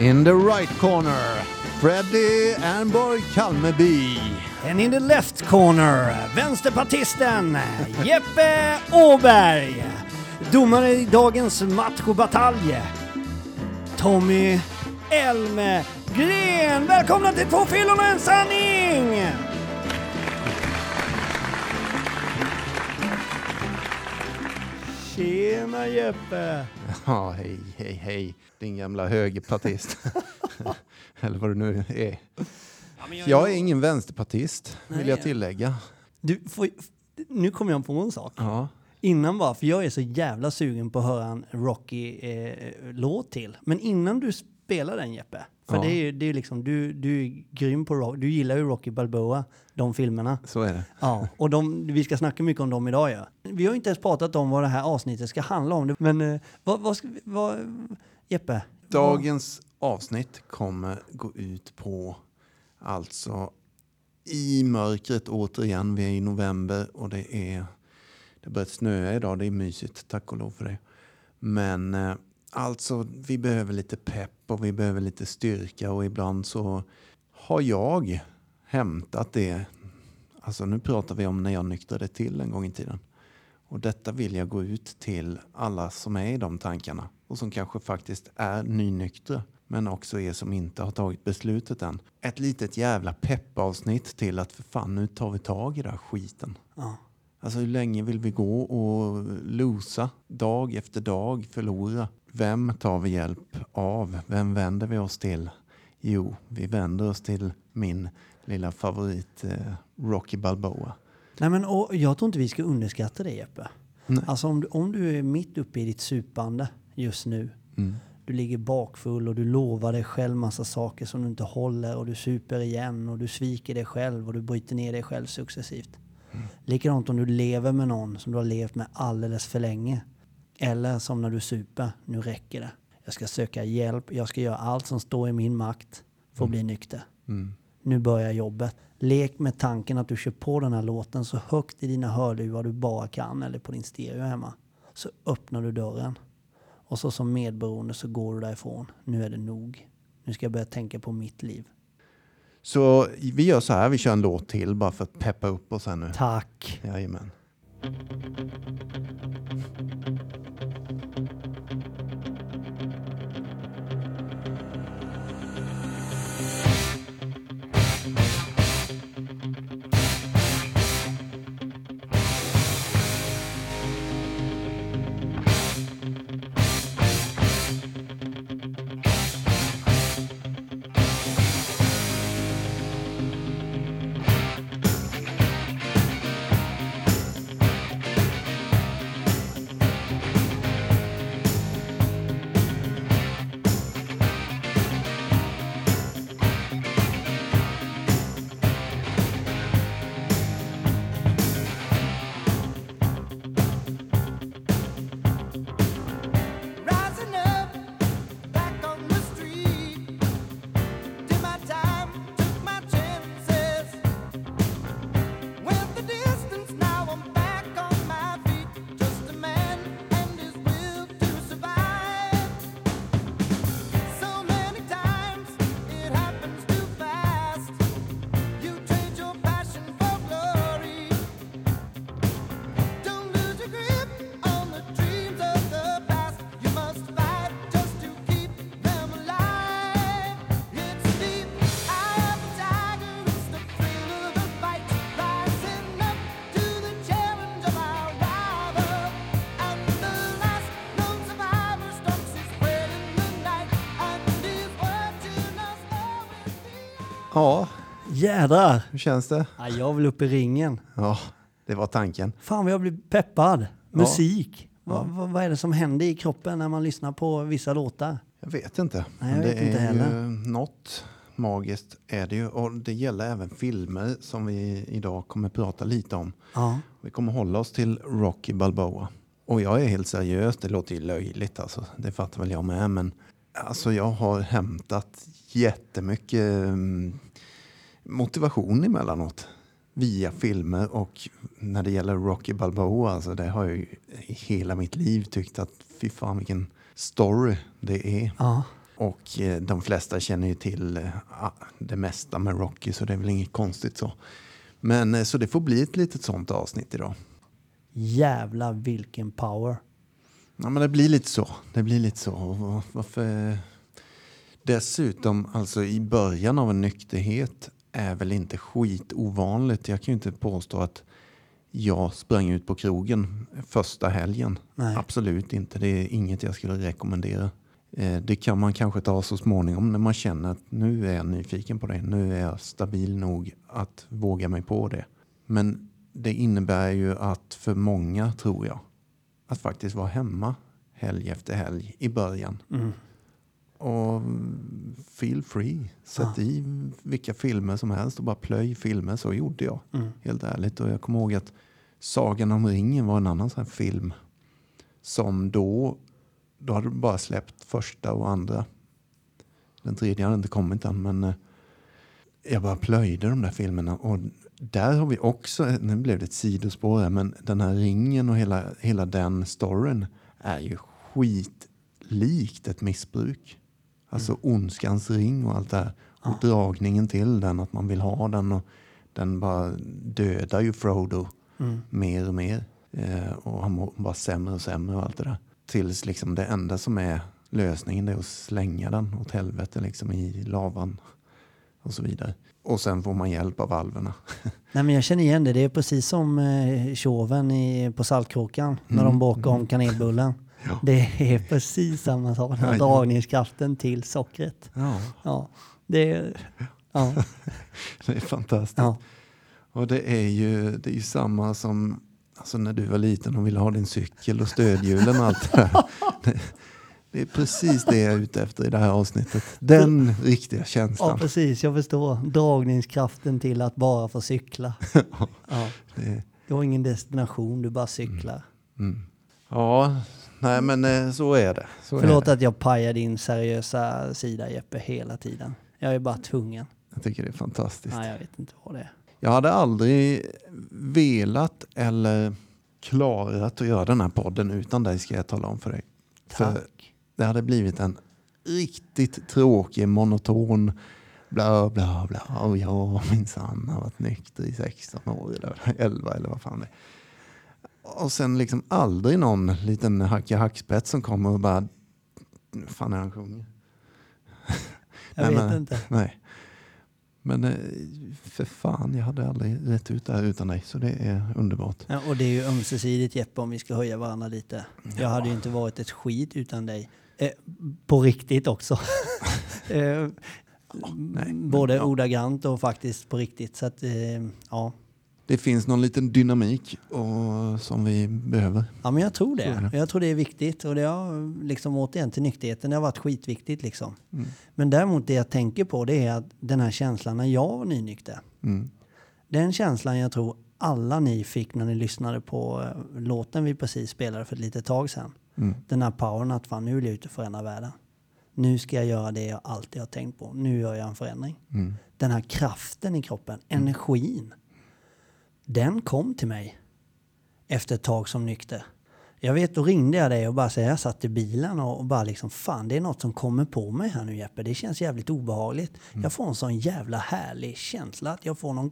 In the right corner, Freddie Ernborg Kalmeby. And in the left corner, vänsterpartisten Jeppe Åberg. Domare i dagens match och batalj, Tommy Elmgren. Välkomna till Två fyllon och en sanning! Tjena Jeppe! Ja, hej, hej, hej, din gamla högerpartist. Eller vad du nu är. Jag är ingen vänsterpartist, vill jag tillägga. Du, får, nu kommer jag på en sak. Ja, Innan bara, för jag är så jävla sugen på att höra en Rocky-låt till. Men innan du spelar den Jeppe, för Ja. det är ju det är liksom, du, du är grym på rock, du gillar ju Rocky Balboa, de filmerna. så är det. Ja, och de, vi ska snacka mycket om dem idag ja. Vi har ju inte ens pratat om vad det här avsnittet ska handla om. Men eh, vad, vad ska vi, vad, Jeppe? Dagens avsnitt kommer gå ut på, alltså i mörkret återigen. Vi är i november och det är det har börjat snöa idag. Det är mysigt, tack och lov för det. Men eh, alltså, vi behöver lite pepp och vi behöver lite styrka och ibland så har jag hämtat det. Alltså nu pratar vi om när jag nyktrade till en gång i tiden. Och detta vill jag gå ut till alla som är i de tankarna och som kanske faktiskt är nynyktra men också er som inte har tagit beslutet än. Ett litet jävla peppavsnitt till att för fan nu tar vi tag i den här skiten. Ja. Alltså hur länge vill vi gå och losa dag efter dag, förlora? Vem tar vi hjälp av? Vem vänder vi oss till? Jo, vi vänder oss till min lilla favorit eh, Rocky Balboa. Nej men och jag tror inte vi ska underskatta det Jeppe. Nej. Alltså om du, om du är mitt uppe i ditt supande just nu. Mm. Du ligger bakfull och du lovar dig själv massa saker som du inte håller och du super igen och du sviker dig själv och du bryter ner dig själv successivt. Likadant om du lever med någon som du har levt med alldeles för länge. Eller som när du super, nu räcker det. Jag ska söka hjälp, jag ska göra allt som står i min makt för att bli nykter. Mm. Nu börjar jobbet. Lek med tanken att du kör på den här låten så högt i dina hörlurar du bara kan eller på din stereo hemma. Så öppnar du dörren. Och så som medberoende så går du därifrån. Nu är det nog. Nu ska jag börja tänka på mitt liv. Så vi gör så här, vi kör en låt till bara för att peppa upp oss här nu. Tack. Jajamän. Ja, Jädrar! hur känns det? Ja, jag vill upp i ringen. Ja, det var tanken. Fan vad jag blir peppad. Musik. Vad, vad, vad är det som händer i kroppen när man lyssnar på vissa låtar? Jag vet inte. Nej, jag Men vet det inte heller. något magiskt är det ju. Och det gäller även filmer som vi idag kommer prata lite om. Ja. Vi kommer hålla oss till Rocky Balboa. Och jag är helt seriös, det låter ju löjligt alltså. Det fattar väl jag med. Men alltså jag har hämtat jättemycket mm, motivation emellanåt. Via filmer och när det gäller Rocky Balboa, alltså det har jag ju i hela mitt liv tyckt att fy fan vilken story det är. Ja. Och eh, de flesta känner ju till eh, ah, det mesta med Rocky så det är väl inget konstigt så. Men eh, så det får bli ett litet sånt avsnitt idag. Jävla vilken power. Ja, men det blir lite så. Det blir lite så. Och Varför? Dessutom, alltså i början av en nykterhet är väl inte skit ovanligt. Jag kan ju inte påstå att jag sprang ut på krogen första helgen. Nej. Absolut inte. Det är inget jag skulle rekommendera. Eh, Det kan man kanske ta så småningom när man känner att nu är jag nyfiken på det. Nu är jag stabil nog att våga mig på det. Men det innebär ju att för många, tror jag, att faktiskt vara hemma helg efter helg i början. Mm. Och feel free. Sätt i vilka filmer som helst och bara plöj filmer. Så gjorde jag, Mm. helt ärligt. Och jag kommer ihåg att Sagan om ringen var en annan sån film som då, då hade du bara släppt första och andra. Den tredje hade inte kommit än, men eh, jag bara plöjde de där filmerna. Och där har vi också, nu blev det ett sidospår här, men den här ringen och hela, hela den storyn är ju skitlikt ett missbruk. Alltså ondskans ring och allt det här. Och dragningen till den, att man vill ha den. Och den bara dödar ju Frodo Mm. mer och mer. Eh, och han mår bara sämre och sämre och allt det där. Tills liksom det enda som är lösningen är att slänga den åt helvete liksom i lavan. Och så vidare. Och sen får man hjälp av alverna. Nej men jag känner igen det. Det är precis som eh, tjoven i, på Saltkråkan när Mm. de bakar om kanelbullen. Ja. Det är precis samma sak. Jajamän. dragningskraften till sockret. Ja, Ja, det är... Ja, det är fantastiskt. ja. Och det är ju, det är ju samma som alltså när du var liten och ville ha din cykel och stödhjulen och allt det där. Det, är precis det jag är ute efter i det här avsnittet. Den riktiga ja, känslan. precis. Jag förstår. Dragningskraften till att bara få cykla. Ja. Det, Du har ingen destination, du bara cyklar. mm. Ja, nej men eh, så är det. Så är Förlåt det. att jag pajar din seriösa sida Jeppe hela tiden. Jag är bara tvungen. Jag tycker det är fantastiskt. Nej, jag vet inte vad det är. Jag hade aldrig velat eller klarat att göra den här podden utan dig ska jag tala om för dig. För Tack. Det hade blivit en riktigt tråkig, monoton bla bla bla. Och jag minsann har varit nykter i 16 år eller 11 eller vad fan det är. Och sen liksom aldrig någon liten hacka hackspett som kommer och bara "Vad fan är han sjunger? Jag Nej, vet men- inte. Nej. Men eh, för fan, jag hade aldrig rätt ut det här utan dig. Så det är underbart. Ja, och det är ju ömsesidigt Jeppe om vi ska höja varandra lite. Jag hade ju inte varit ett skit utan dig. Eh, på riktigt också. eh, nej, både ja. ordagrant och faktiskt på riktigt. Så att, eh, ja. Det finns någon liten dynamik och, som vi behöver. ja, men jag tror det. Jag tror det är viktigt. Och det har liksom återigen till nykterheten, det har varit skitviktigt liksom. Mm. Men däremot det jag tänker på det är att den här känslan när jag var nynykter. Mm. Den känslan jag tror alla ni fick när ni lyssnade på eh, låten vi precis spelade för ett litet tag sedan. Mm. Den här powern att fan nu vill jag ut och förändra världen. Nu ska jag göra det jag alltid har tänkt på. Nu gör jag en förändring. Mm. Den här kraften i kroppen, energin. Den kom till mig efter ett tag som nykter. Jag vet, då ringde jag dig och bara så jag satt i bilen och, och bara liksom fan det är något som kommer på mig här nu Jeppe. Det känns jävligt obehagligt. Jag får en sån jävla härlig känsla att jag får någon,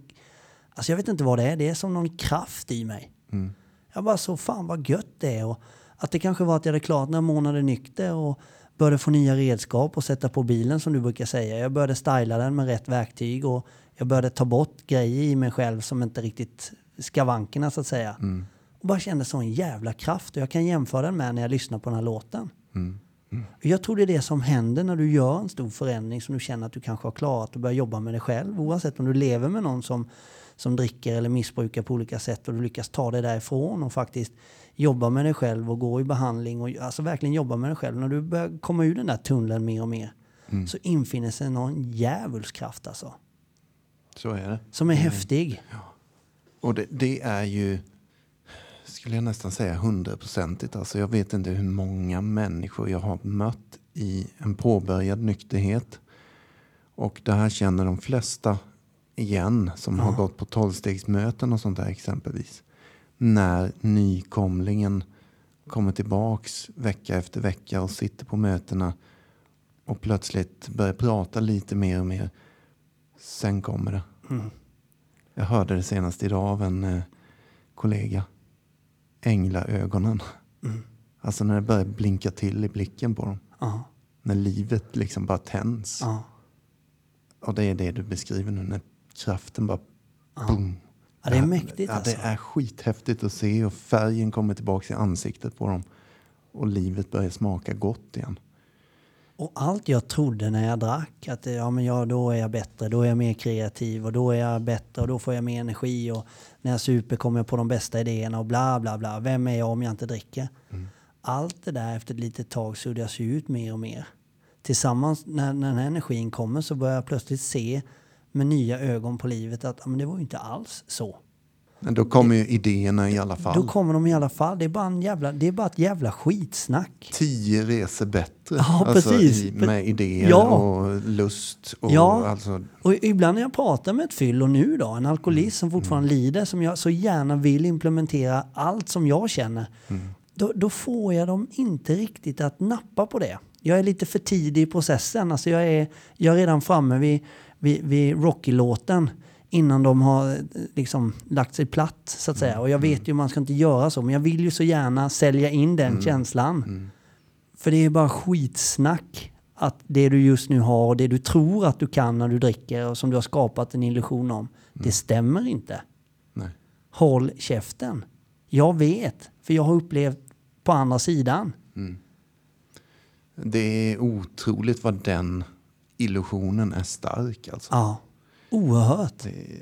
alltså jag vet inte vad det är, det är som någon kraft i mig. Mm. Jag bara så fan vad gött det är och att det kanske var att jag hade klarat några månader nykter och började få nya redskap och sätta på bilen som du brukar säga. Jag började styla den med rätt verktyg och jag började ta bort grejer i mig själv som inte riktigt skavankerna så att säga. Mm. Och bara kände sån jävla kraft och jag kan jämföra den med när jag lyssnar på den här låten. Mm. Och Jag tror det är det som händer när du gör en stor förändring som du känner att du kanske har klarat och börjar jobba med dig själv. Oavsett om du lever med någon som, som dricker eller missbrukar på olika sätt och du lyckas ta dig därifrån och faktiskt jobba med dig själv och gå i behandling och alltså verkligen jobba med dig själv. När du börjar komma ur den där tunneln mer och mer så infinner sig någon djävulskraft alltså. Så är det. Som är häftig. Och det, det är ju, skulle jag nästan säga, hundraprocentigt. Alltså jag vet inte hur många människor jag har mött i en påbörjad nykterhet. Och det här känner de flesta igen som har gått på tolvstegsmöten och sånt där exempelvis. När nykomlingen kommer tillbaks vecka efter vecka och sitter på mötena och plötsligt börjar prata lite mer och mer. Sen kommer det. Mm. Jag hörde det senast idag av en eh, kollega. Änglaögonen. Mm. Alltså när det börjar blinka till i blicken på dem. Ja, När livet liksom bara tänds. ja, Och det är det du beskriver nu. När kraften bara boom. ja. Det är mäktigt ja, alltså. Det är skithäftigt att se och färgen kommer tillbaka i ansiktet på dem. Och livet börjar smaka gott igen. Och allt jag trodde när jag drack, att ja, men ja, då är jag bättre, då är jag mer kreativ och då är jag bättre och då får jag mer energi och när jag super kommer jag på de bästa idéerna och bla bla bla. Vem är jag om jag inte dricker? Allt det där efter ett litet tag suddas ju ut mer och mer. Tillsammans när, när den här energin kommer så börjar jag plötsligt se med nya ögon på livet att men det var ju inte alls så. Men då kommer ju idéerna i alla fall. Då kommer de i alla fall. Det är bara, en jävla, det är bara ett jävla skitsnack. Tio resor bättre. Ja, alltså, precis. I, med idéer Ja. och lust. Och Ja. Alltså, Och ibland när jag pratar med ett fyllo nu då, en alkoholist som fortfarande lider, som jag så gärna vill implementera allt som jag känner, då, då får jag dem inte riktigt att nappa på det. Jag är lite för tidig i processen. Alltså jag, är, jag är redan framme vid, vid, vid Rocky-låten innan de har eh, liksom lagt sig platt så att säga. Och jag vet ju man ska inte göra så, men jag vill ju så gärna sälja in den känslan. För det är bara skitsnack att det du just nu har och det du tror att du kan när du dricker och som du har skapat en illusion om, det stämmer inte. nej. Håll käften. Jag vet, för jag har upplevt på andra sidan. Det är otroligt vad den illusionen är stark. Alltså. Ja, oerhört. Det är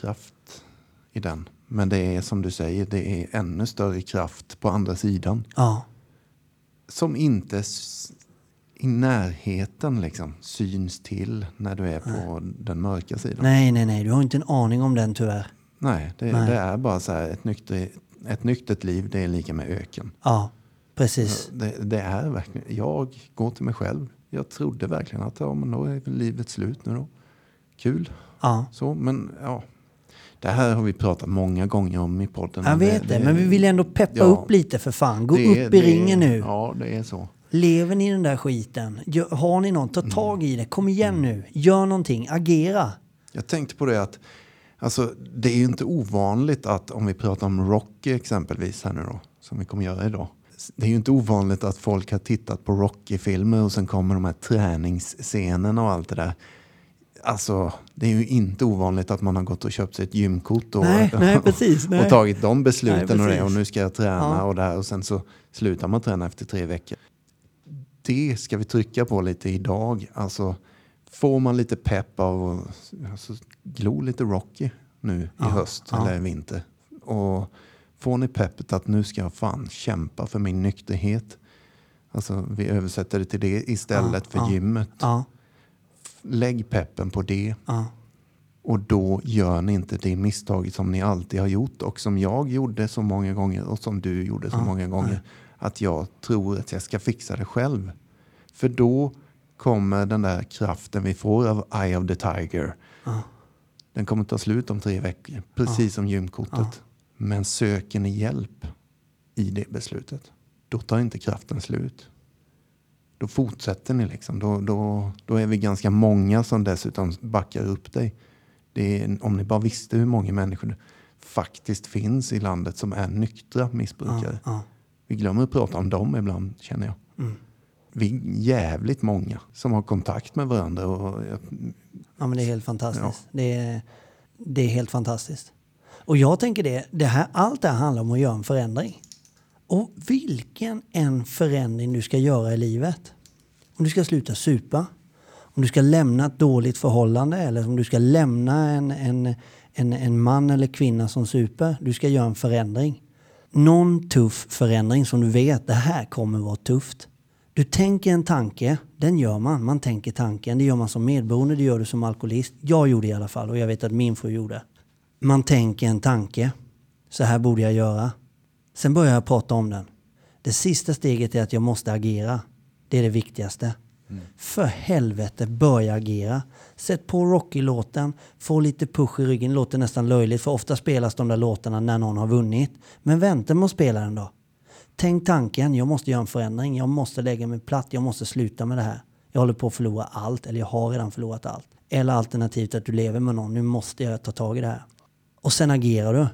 kraft i den. Men det är som du säger, det är ännu större kraft på andra sidan. Ja, Som inte i närheten liksom syns till när du är på den mörka sidan. nej, nej, nej, du har inte en aning om den tyvärr. Nej, det, Nej. det är bara så här, ett, nykter, ett nyktert liv det är lika med öken. Ja, precis. Det, det är verkligen, jag går till mig själv. Jag trodde verkligen att ja, men då är livet slut nu då. Kul. Ja, Så, men ja. Det här har vi pratat många gånger om i podden. jag vet det, men vi vill ändå peppa ja, upp lite för fan. Gå det upp i det ringen nu. Ja, det är så. Lever ni i den där skiten? Har ni något? Ta tag i det. Kom igen nu. Gör någonting. Agera. Jag tänkte på det att alltså, det är ju inte ovanligt att om vi pratar om Rocky exempelvis här nu då, som vi kommer göra idag. Det är ju inte ovanligt att folk har tittat på Rocky-filmer och sen kommer de här träningsscenerna och allt det där. Alltså, det är ju inte ovanligt att man har gått och köpt sig ett gymkort och, Nej, nej, precis, nej. och tagit de besluten och det och nu ska jag träna Ja. och det här och sen så slutar man träna efter tre veckor. Det ska vi trycka på lite idag. Alltså, får man lite pepp av att alltså, glo lite Rocky nu i Ja, höst ja. eller vinter. Och får ni peppet att nu ska jag fan kämpa för min nykterhet. Alltså, vi översätter det till det istället Ja, för ja. gymmet. Ja, Lägg peppen på det. Och då gör ni inte det misstaget som ni alltid har gjort och som jag gjorde så många gånger och som du gjorde så många gånger. Att jag tror att jag ska fixa det själv. För då kommer den där kraften vi får av Eye of the Tiger. Den kommer ta slut om tre veckor, precis som gymkortet. Men söker ni hjälp i det beslutet, då tar inte kraften slut. Då fortsätter ni liksom. Då, då, då är vi ganska många som dessutom backar upp dig. Är, om ni bara visste hur många människor det faktiskt finns i landet som är nyktra missbrukare. ja. Vi glömmer att prata om dem ibland känner jag. Mm. Vi är jävligt många som har kontakt med varandra. Och, Ja, men det är helt fantastiskt. Det, är, det är helt fantastiskt. Och jag tänker det, det här, allt det här handlar om att göra en förändring. Och vilken en förändring du ska göra i livet. Om du ska sluta supa, om du ska lämna ett dåligt förhållande eller om du ska lämna en, en, en, en man eller kvinna som super. Du ska göra en förändring. Någon tuff förändring som du vet, det här kommer vara tufft. Du tänker en tanke, den gör man. Man tänker tanken. Det gör man som medboende, det gör du som alkoholist. Jag gjorde det i alla fall och jag vet att min fru gjorde. Man tänker en tanke. Så här borde jag göra. Sen börjar jag prata om den. Det sista steget är att jag måste agera. Det är det viktigaste. För helvete, börja agera. Sätt på Rocky-låten, få lite push i ryggen. Det låter nästan löjligt för ofta spelas de där låtarna när någon har vunnit. Men vänta med att spela den då. Tänk tanken, jag måste göra en förändring. Jag måste lägga mig platt, jag måste sluta med det här. Jag håller på att förlora allt, eller jag har redan förlorat allt. Eller alternativt att du lever med någon, nu måste jag ta tag i det här. Och sen agerar du.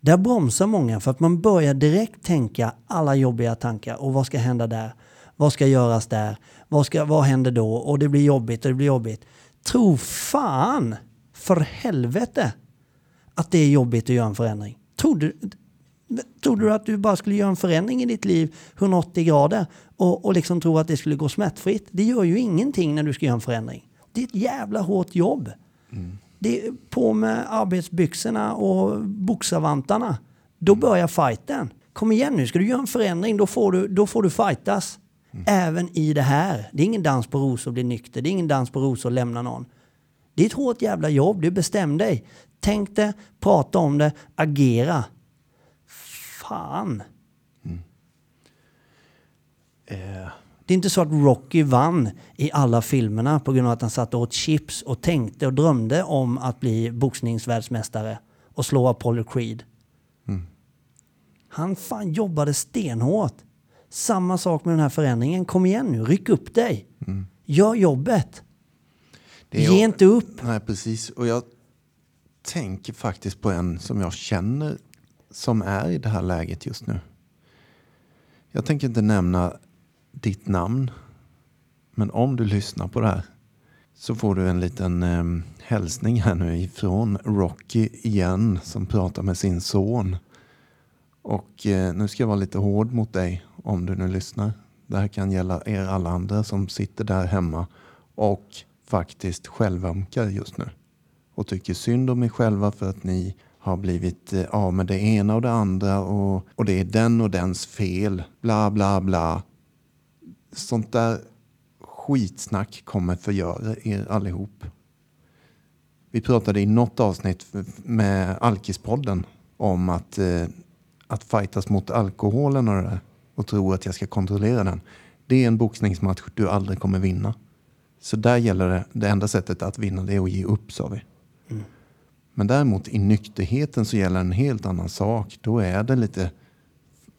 Där bromsar många för att man börjar direkt tänka alla jobbiga tankar. Och vad ska hända där? Vad ska göras där? Vad, ska, vad händer då? Och det blir jobbigt och det blir jobbigt. Tro fan för helvete att det är jobbigt att göra en förändring. Trodde du, du att du bara skulle göra en förändring i ditt liv 180 grader och, och liksom tro att det skulle gå smärtfritt? Det gör ju ingenting när du ska göra en förändring. Det är ett jävla hårt jobb. Mm. Det är på med arbetsbyxorna och boxarvantarna. Då börjar fighten. Kom igen nu, ska du göra en förändring då får du, då får du fightas. Även i det här. Det är ingen dans på rosor att bli nykter. Det är ingen dans på rosor att lämna någon. Det är ett hårt jävla jobb. Du bestäm dig. Tänk det, prata om det, agera. Fan. Eh, Det är inte så att Rocky vann i alla filmerna på grund av att han satt och åt chips och tänkte och drömde om att bli boxningsvärldsmästare och slå Apollo Creed. Han fan jobbade stenhårt. Samma sak med den här förändringen. Kom igen nu, ryck upp dig. Gör jobbet. Ge inte upp. Nej, precis. Och jag tänker faktiskt på en som jag känner som är i det här läget just nu. Jag tänker inte nämna ditt namn. Men om du lyssnar på det här så får du en liten eh, hälsning här nu ifrån Rocky igen som pratar med sin son. Och eh, nu ska jag vara lite hård mot dig om du nu lyssnar. Det här kan gälla er alla andra som sitter där hemma och faktiskt självömkar just nu. Och tycker synd om er själva för att ni har blivit eh, av med det ena och det andra och, och det är den och dens fel. Bla bla bla. Sånt där skitsnack kommer förgöra er allihop. Vi pratade i något avsnitt med Alkispodden om att, eh, att fightas mot alkoholen och det där och tro att jag ska kontrollera den. Det är en boxningsmatch du aldrig kommer vinna. Så där gäller det, det enda sättet att vinna det är att ge upp sa vi. Men däremot i nykterheten så gäller en helt annan sak. Då är det lite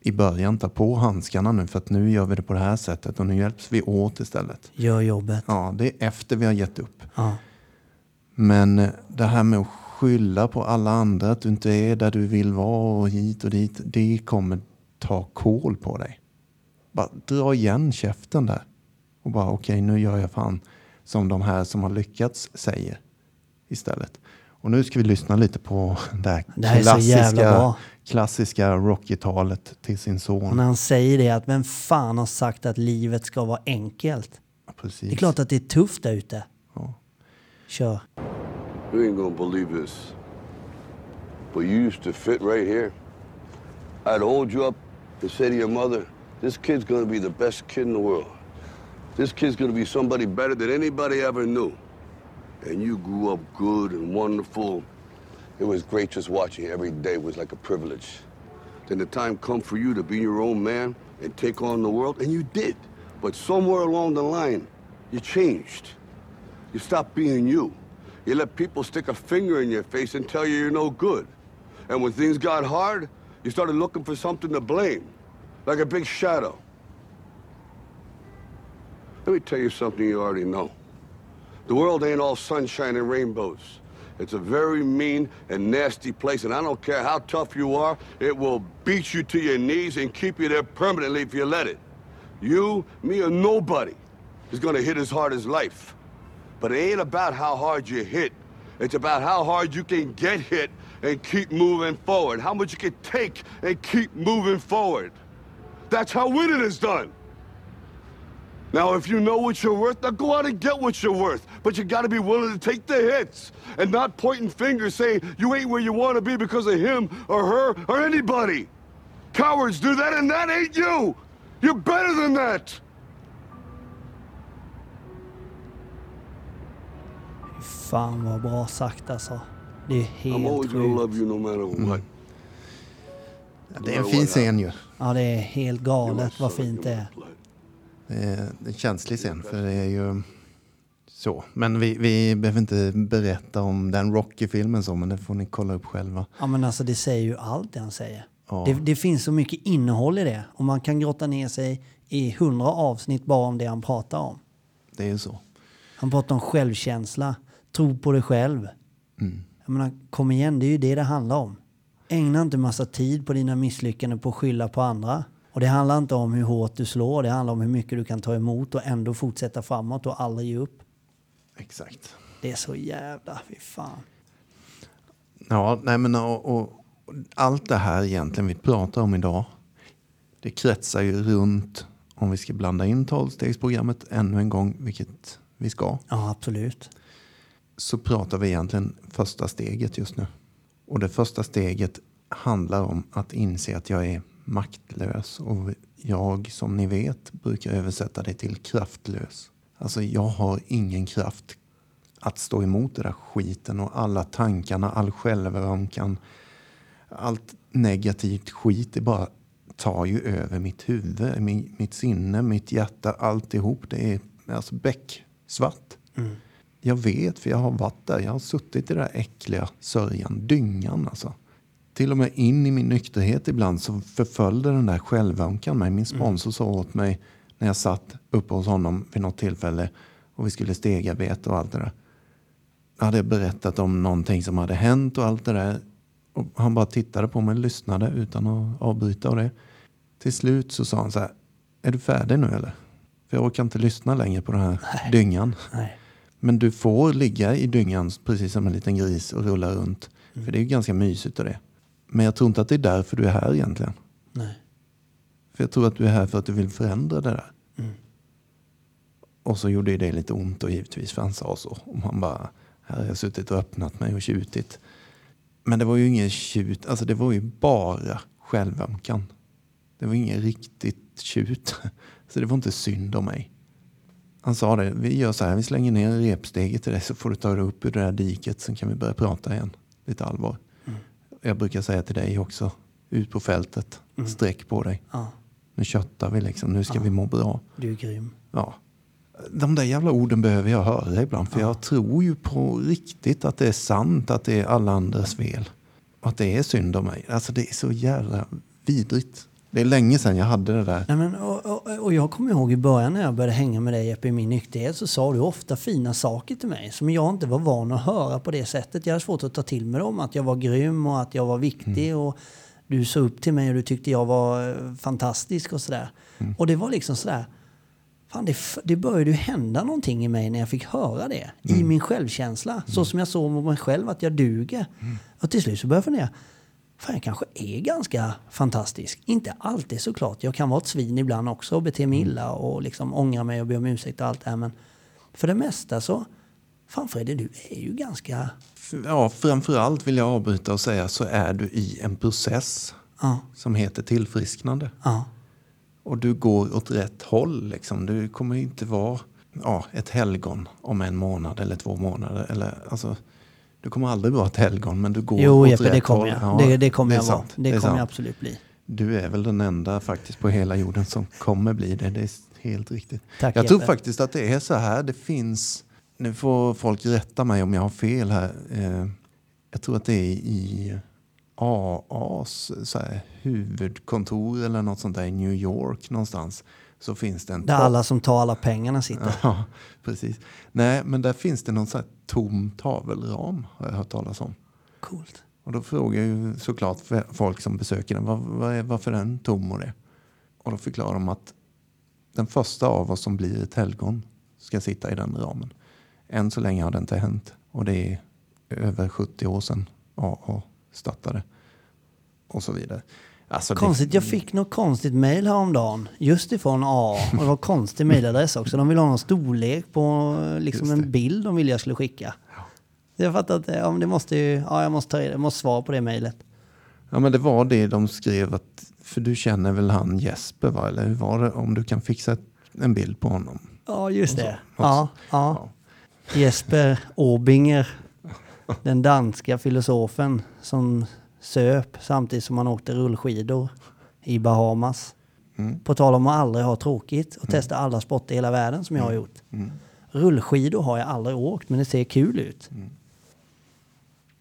i början, ta på handskarna nu för att nu gör vi det på det här sättet och nu hjälps vi åt istället. Gör jobbet. Ja, det är efter vi har gett upp. Ja. Men eh, det här med att skylla på alla andra, att du inte är där du vill vara och hit och dit, det kommer ta kål på dig. Bara dra igen käften där. Och bara okej, nu gör jag fan som de här som har lyckats säger istället. Och nu ska vi lyssna lite på det här Det här klassiska, klassiska Rocky-talet till sin Och son. när han säger det, att vem fan har sagt att livet ska vara enkelt? Precis. Det är klart att det är tufft där ute. Ja. Kör. You ain't gonna believe this. But you used to fit right here. I'd hold you up and say to your mother, this kid's gonna be the best kid in the world. This kid's gonna be somebody better than anybody ever knew. And you grew up good and wonderful. It was great just watching you every day was like a privilege. Then the time come for you to be your own man and take on the world, and you did. But somewhere along the line, you changed. You stopped being you. You let people stick a finger in your face and tell you you're no good. And when things got hard, you started looking for something to blame, like a big shadow. Let me tell you something you already know. The world ain't all sunshine and rainbows. It's a very mean and nasty place, and I don't care how tough you are, it will beat you to your knees and keep you there permanently if you let it. You, me, or nobody is gonna hit as hard as life. But it ain't about how hard you hit. It's about how hard you can get hit and keep moving forward. How much you can take and keep moving forward. That's how winning is done. Now, if you know what you're worth, now go out and get what you're worth. But you gotta be willing to take the hits and not pointing fingers saying you ain't where you wanna be because of him or her or anybody. Cowards do that, and that ain't you. You're better than that. Fan vad bra sagt alltså. Det är I'm always helt gonna sjukt. love you no matter mm. what. Det är en fin scen ju. Ja, det är helt galet vad fint det är. Det är en känslig scen för det är ju så. Men vi, vi behöver inte berätta om den Rocky-filmen så, men det får ni kolla upp själva. Ja men alltså det säger ju allt det han säger. Ja. Det, det finns så mycket innehåll i det och man kan grotta ner sig i hundra avsnitt bara om det han pratar om. Det är så. Han pratar om självkänsla. Tro på dig själv. Mm. Jag menar, kom igen, det är ju det det handlar om. Ägna inte massa tid på dina misslyckanden på att skylla på andra. Och det handlar inte om hur hårt du slår, det handlar om hur mycket du kan ta emot och ändå fortsätta framåt och aldrig ge upp. Exakt. Det är så jävla, fy fan. Ja, nej men och, och, allt det här egentligen vi pratar om idag. Det kretsar ju runt om vi ska blanda in tolvstegsprogrammet ännu en gång, vilket vi ska. Ja, absolut. Så pratar vi egentligen första steget just nu. Och det första steget handlar om att inse att jag är maktlös. Och jag, som ni vet, brukar översätta det till kraftlös. Alltså jag har ingen kraft att stå emot det där skiten och alla tankarna, all självömkan, allt negativt skit. Det bara tar ju över mitt huvud, min, mitt sinne, mitt hjärta, alltihop. Det är alltså becksvart. Jag vet, för jag har varit där. Jag har suttit i den där äckliga sörjan, dyngan alltså. Till och med in i min nykterhet ibland så förföljde den där självömkan mig. Min sponsor sa åt mig när jag satt uppe hos honom vid något tillfälle och vi skulle stegarbeta och allt det där. Jag hade berättat om någonting som hade hänt och allt det där. Och han bara tittade på mig och lyssnade utan att avbryta och det. Till slut så sa han så här, är du färdig nu eller? För jag orkar inte lyssna längre på den här dyngan. Nej. Men du får ligga i dyngan precis som en liten gris och rulla runt. För det är ju ganska mysigt och det. Men jag tror inte att det är därför du är här egentligen. Nej. För jag tror att du är här för att du vill förändra det där. Och så gjorde det lite ont och givetvis för han sa så. Och man bara, här har jag suttit och öppnat mig och tjutit. Men det var ju ingen tjut, alltså det var ju bara självömkan. Det var ingen riktigt tjut. Så det var inte synd om mig. Han sa det, vi gör så här, vi slänger ner repsteget till dig så får du ta dig upp ur det där diket. Sen kan vi börja prata igen. Lite allvar. Jag brukar säga till dig också, ut på fältet, sträck på dig. Ja, Nu köttar vi liksom, nu ska vi må bra. du är grym. Ja. De där jävla orden behöver jag höra ibland. För jag tror ju på riktigt att det är sant att det är alla andras fel. Att det är synd om mig. Alltså det är så jävla vidrigt. Det är länge sedan jag hade det där. Nej, men, och, och, och jag kommer ihåg i början när jag började hänga med dig Jeppe i min nykterhet så sa du ofta fina saker till mig som jag inte var van att höra på det sättet. Jag hade svårt att ta till mig dem, att jag var grym och att jag var viktig och du såg upp till mig och du tyckte jag var eh, fantastisk och sådär. Och det var liksom sådär, fan det, det började ju hända någonting i mig när jag fick höra det. I min självkänsla, så som jag såg mot mig själv att jag duger. Och till slut så började jag fundera, Fan, jag kanske är ganska fantastisk. Inte alltid såklart. Jag kan vara ett svin ibland också och bete mig illa och liksom ångra mig och be om ursäkt och allt det här. Men för det mesta så, fan Fredde, du är ju ganska... Ja, framförallt vill jag avbryta och säga så är du i en process Ja, som heter tillfrisknande. ja, Och du går åt rätt håll. Liksom. Du kommer inte vara ja, ett helgon om en månad eller två månader. Eller, alltså, du kommer aldrig vara ett helgon, men du går Jo åt Jeppe, rätt det kommer jag. Ja, det, det kommer är jag vara. Det, är kommer jag absolut bli. Du är väl den enda faktiskt på hela jorden som kommer bli det. Det är helt riktigt. Tack, jag tror Jeppe. faktiskt att det är så här. Det finns, nu får folk rätta mig om jag har fel här. Eh, jag tror att det är i AAs så här, huvudkontor eller något sånt där i New York någonstans. Så finns det en Där alla som tar alla pengarna sitter. Ja, precis. Nej, men där finns det någon sån här tom tavelram har jag hört talas om. Coolt. Och då frågar ju såklart folk som besöker den, vad, vad är, varför är den tom och det? Och då förklarar de att den första av oss som blir ett helgon ska sitta i den ramen. Än så länge har det inte hänt. Och det är över 70 år sedan AA startade. Och så vidare. Alltså det- Konstigt, jag fick något konstigt mail häromdagen. Just ifrån A. Och det var konstig mailadress också. De ville ha någon storlek på liksom det. en bild de ville jag skulle skicka. Jag fattar att ja, det måste ju, ja, jag måste ta jag måste svara på det mejlet. Ja men det var det de skrev att, för du känner väl han Jesper va? Eller hur var det? Om du kan fixa en bild på honom. Ja, just det. så. Ja, ja. Jesper Åbinger, den danska filosofen som söp samtidigt som han åkte rullskidor i Bahamas. På tal om att aldrig ha tråkigt och testa alla sporter i hela världen som jag har gjort. Rullskidor har jag aldrig åkt, men det ser kul ut.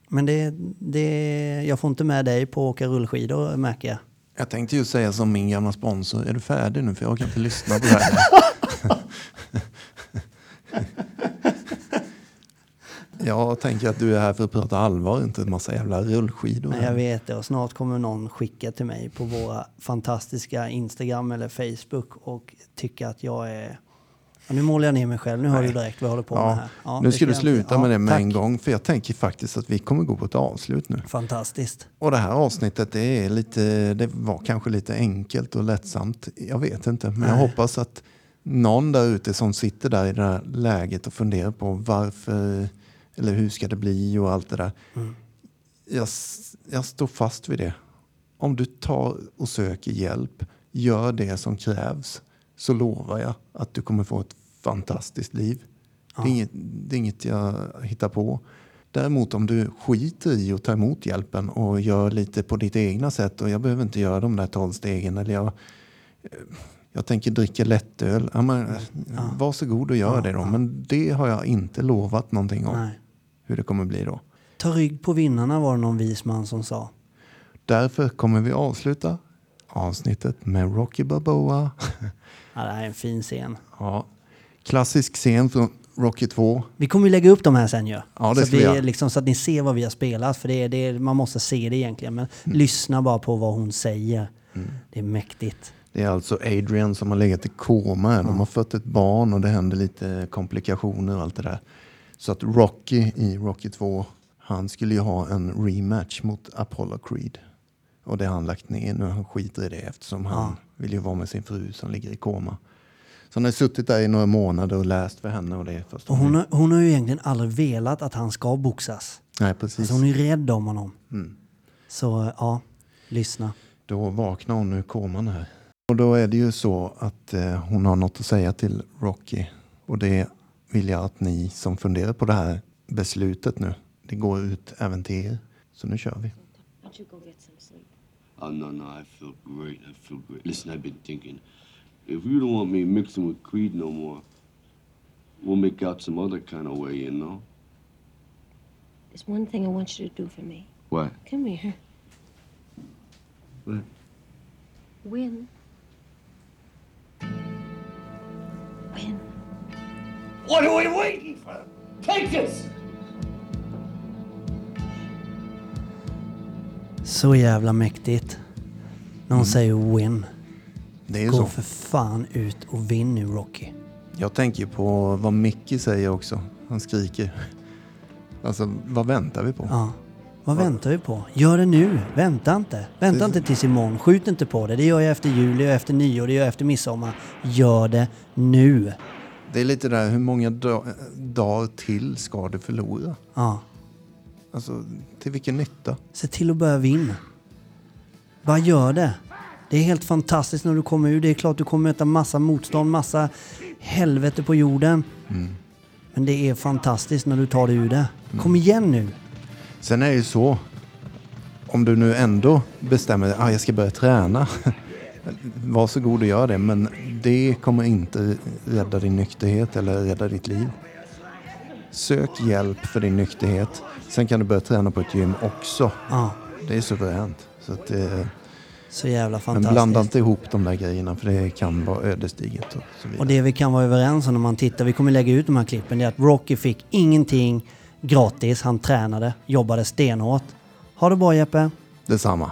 Men det, det, jag får inte med dig på att åka rullskidor märker jag. Jag tänkte ju säga som min gamla sponsor, är du färdig nu? För jag kan inte lyssna på det här. Jag tänker att du är här för att prata allvar, inte en massa jävla rullskidor. Nej, jag vet det och snart kommer någon skicka till mig på våra fantastiska Instagram eller Facebook och tycka att jag är... Ja, nu målar jag ner mig själv, nu hör du direkt vad jag håller på med Ja, här. Ja, nu ska du jag sluta med det med tack. en gång, för jag tänker faktiskt att vi kommer gå på ett avslut nu. Fantastiskt. Och det här avsnittet, det, är lite, det var kanske lite enkelt och lättsamt. Jag vet inte, men jag Nej. hoppas att någon där ute som sitter där i det här läget och funderar på varför, eller hur ska det bli och allt det där. Mm. Jag, jag står fast vid det. Om du tar och söker hjälp, gör det som krävs, så lovar jag att du kommer få ett fantastiskt liv. Det, är inget, det är inget jag hittar på. Däremot om du skiter i att ta emot hjälpen och gör lite på ditt egna sätt och jag behöver inte göra de där tolv stegen eller jag, jag tänker dricka lättöl. Ja, men, Varsågod och gör det då. Men det har jag inte lovat någonting om Nej. Hur det kommer bli då. Ta rygg på vinnarna var det någon vis man som sa. Därför kommer vi avsluta avsnittet med Rocky Balboa. Ja, det här är en fin scen. ja. Klassisk scen från Rocky 2. Vi kommer ju lägga upp de här sen ju. Ja, så, att vi liksom, så att ni ser vad vi har spelat. För det är, det är, man måste se det egentligen. Men Mm. lyssna bara på vad hon säger. Det är mäktigt. Det är alltså Adrian som har legat i koma. De har fött ett barn och det händer lite komplikationer och allt det där. Så att Rocky i Rocky 2, han skulle ju ha en rematch mot Apollo Creed. Och det har han lagt ner nu. Han skiter i det eftersom han vill ju vara med sin fru som ligger i koma. Så han har suttit där i några månader och läst för henne och det är Och hon, har, hon har ju egentligen aldrig velat att han ska boxas. Nej, precis. Alltså hon är rädd om honom. Mm. Så ja, lyssna. Då vaknar hon ur koman här. Och då är det ju så att eh, hon har något att säga till Rocky. Och det vill jag att ni som funderar på det här beslutet nu, det går ut även till er. Så nu kör vi. Oh, no, no, I feel great. I feel great. Listen, I've been thinking. If you don't want me mixing with Creed no more, we'll make out some other kind of way, you know? There's one thing I want you to do for me. What? Come here. What? Win. What are we waiting for? Take this! Så jävla mäktigt. När hon säger win. Det är Gå så. för fan ut och vinn nu Rocky. Jag tänker på vad Mickey säger också. Han skriker. Alltså, vad väntar vi på? Ja. Vad väntar vi på? Gör det nu. Vänta inte. Vänta Det- inte tills imorgon. Skjut inte på det. Det gör jag efter jul, det gör jag efter nyår, det gör jag efter midsommar. Gör det nu. Det är lite där, hur många da- dagar till ska du förlora? Ja. Alltså, till vilken nytta? Se till att börja vinna. Bara gör det. Det är helt fantastiskt när du kommer ur. Det är klart du kommer möta massa motstånd, massa helvete på jorden. Men det är fantastiskt när du tar dig ur det. Kom igen nu. Sen är det ju så, om du nu ändå bestämmer dig, ah, jag ska börja träna. Varsågod och gör det, men det kommer inte rädda din nykterhet eller rädda ditt liv. Sök hjälp för din nykterhet. Sen kan du börja träna på ett gym också. Ja, Det är suveränt. Så att, eh, så jävla men fantastiskt. blanda inte ihop de där grejerna för det kan vara ödesdigert. Och så vidare. Och det vi kan vara överens om när man tittar, vi kommer lägga ut de här klippen, det är att Rocky fick ingenting gratis. Han tränade, jobbade stenhårt. Ha det bra Jeppe. Detsamma.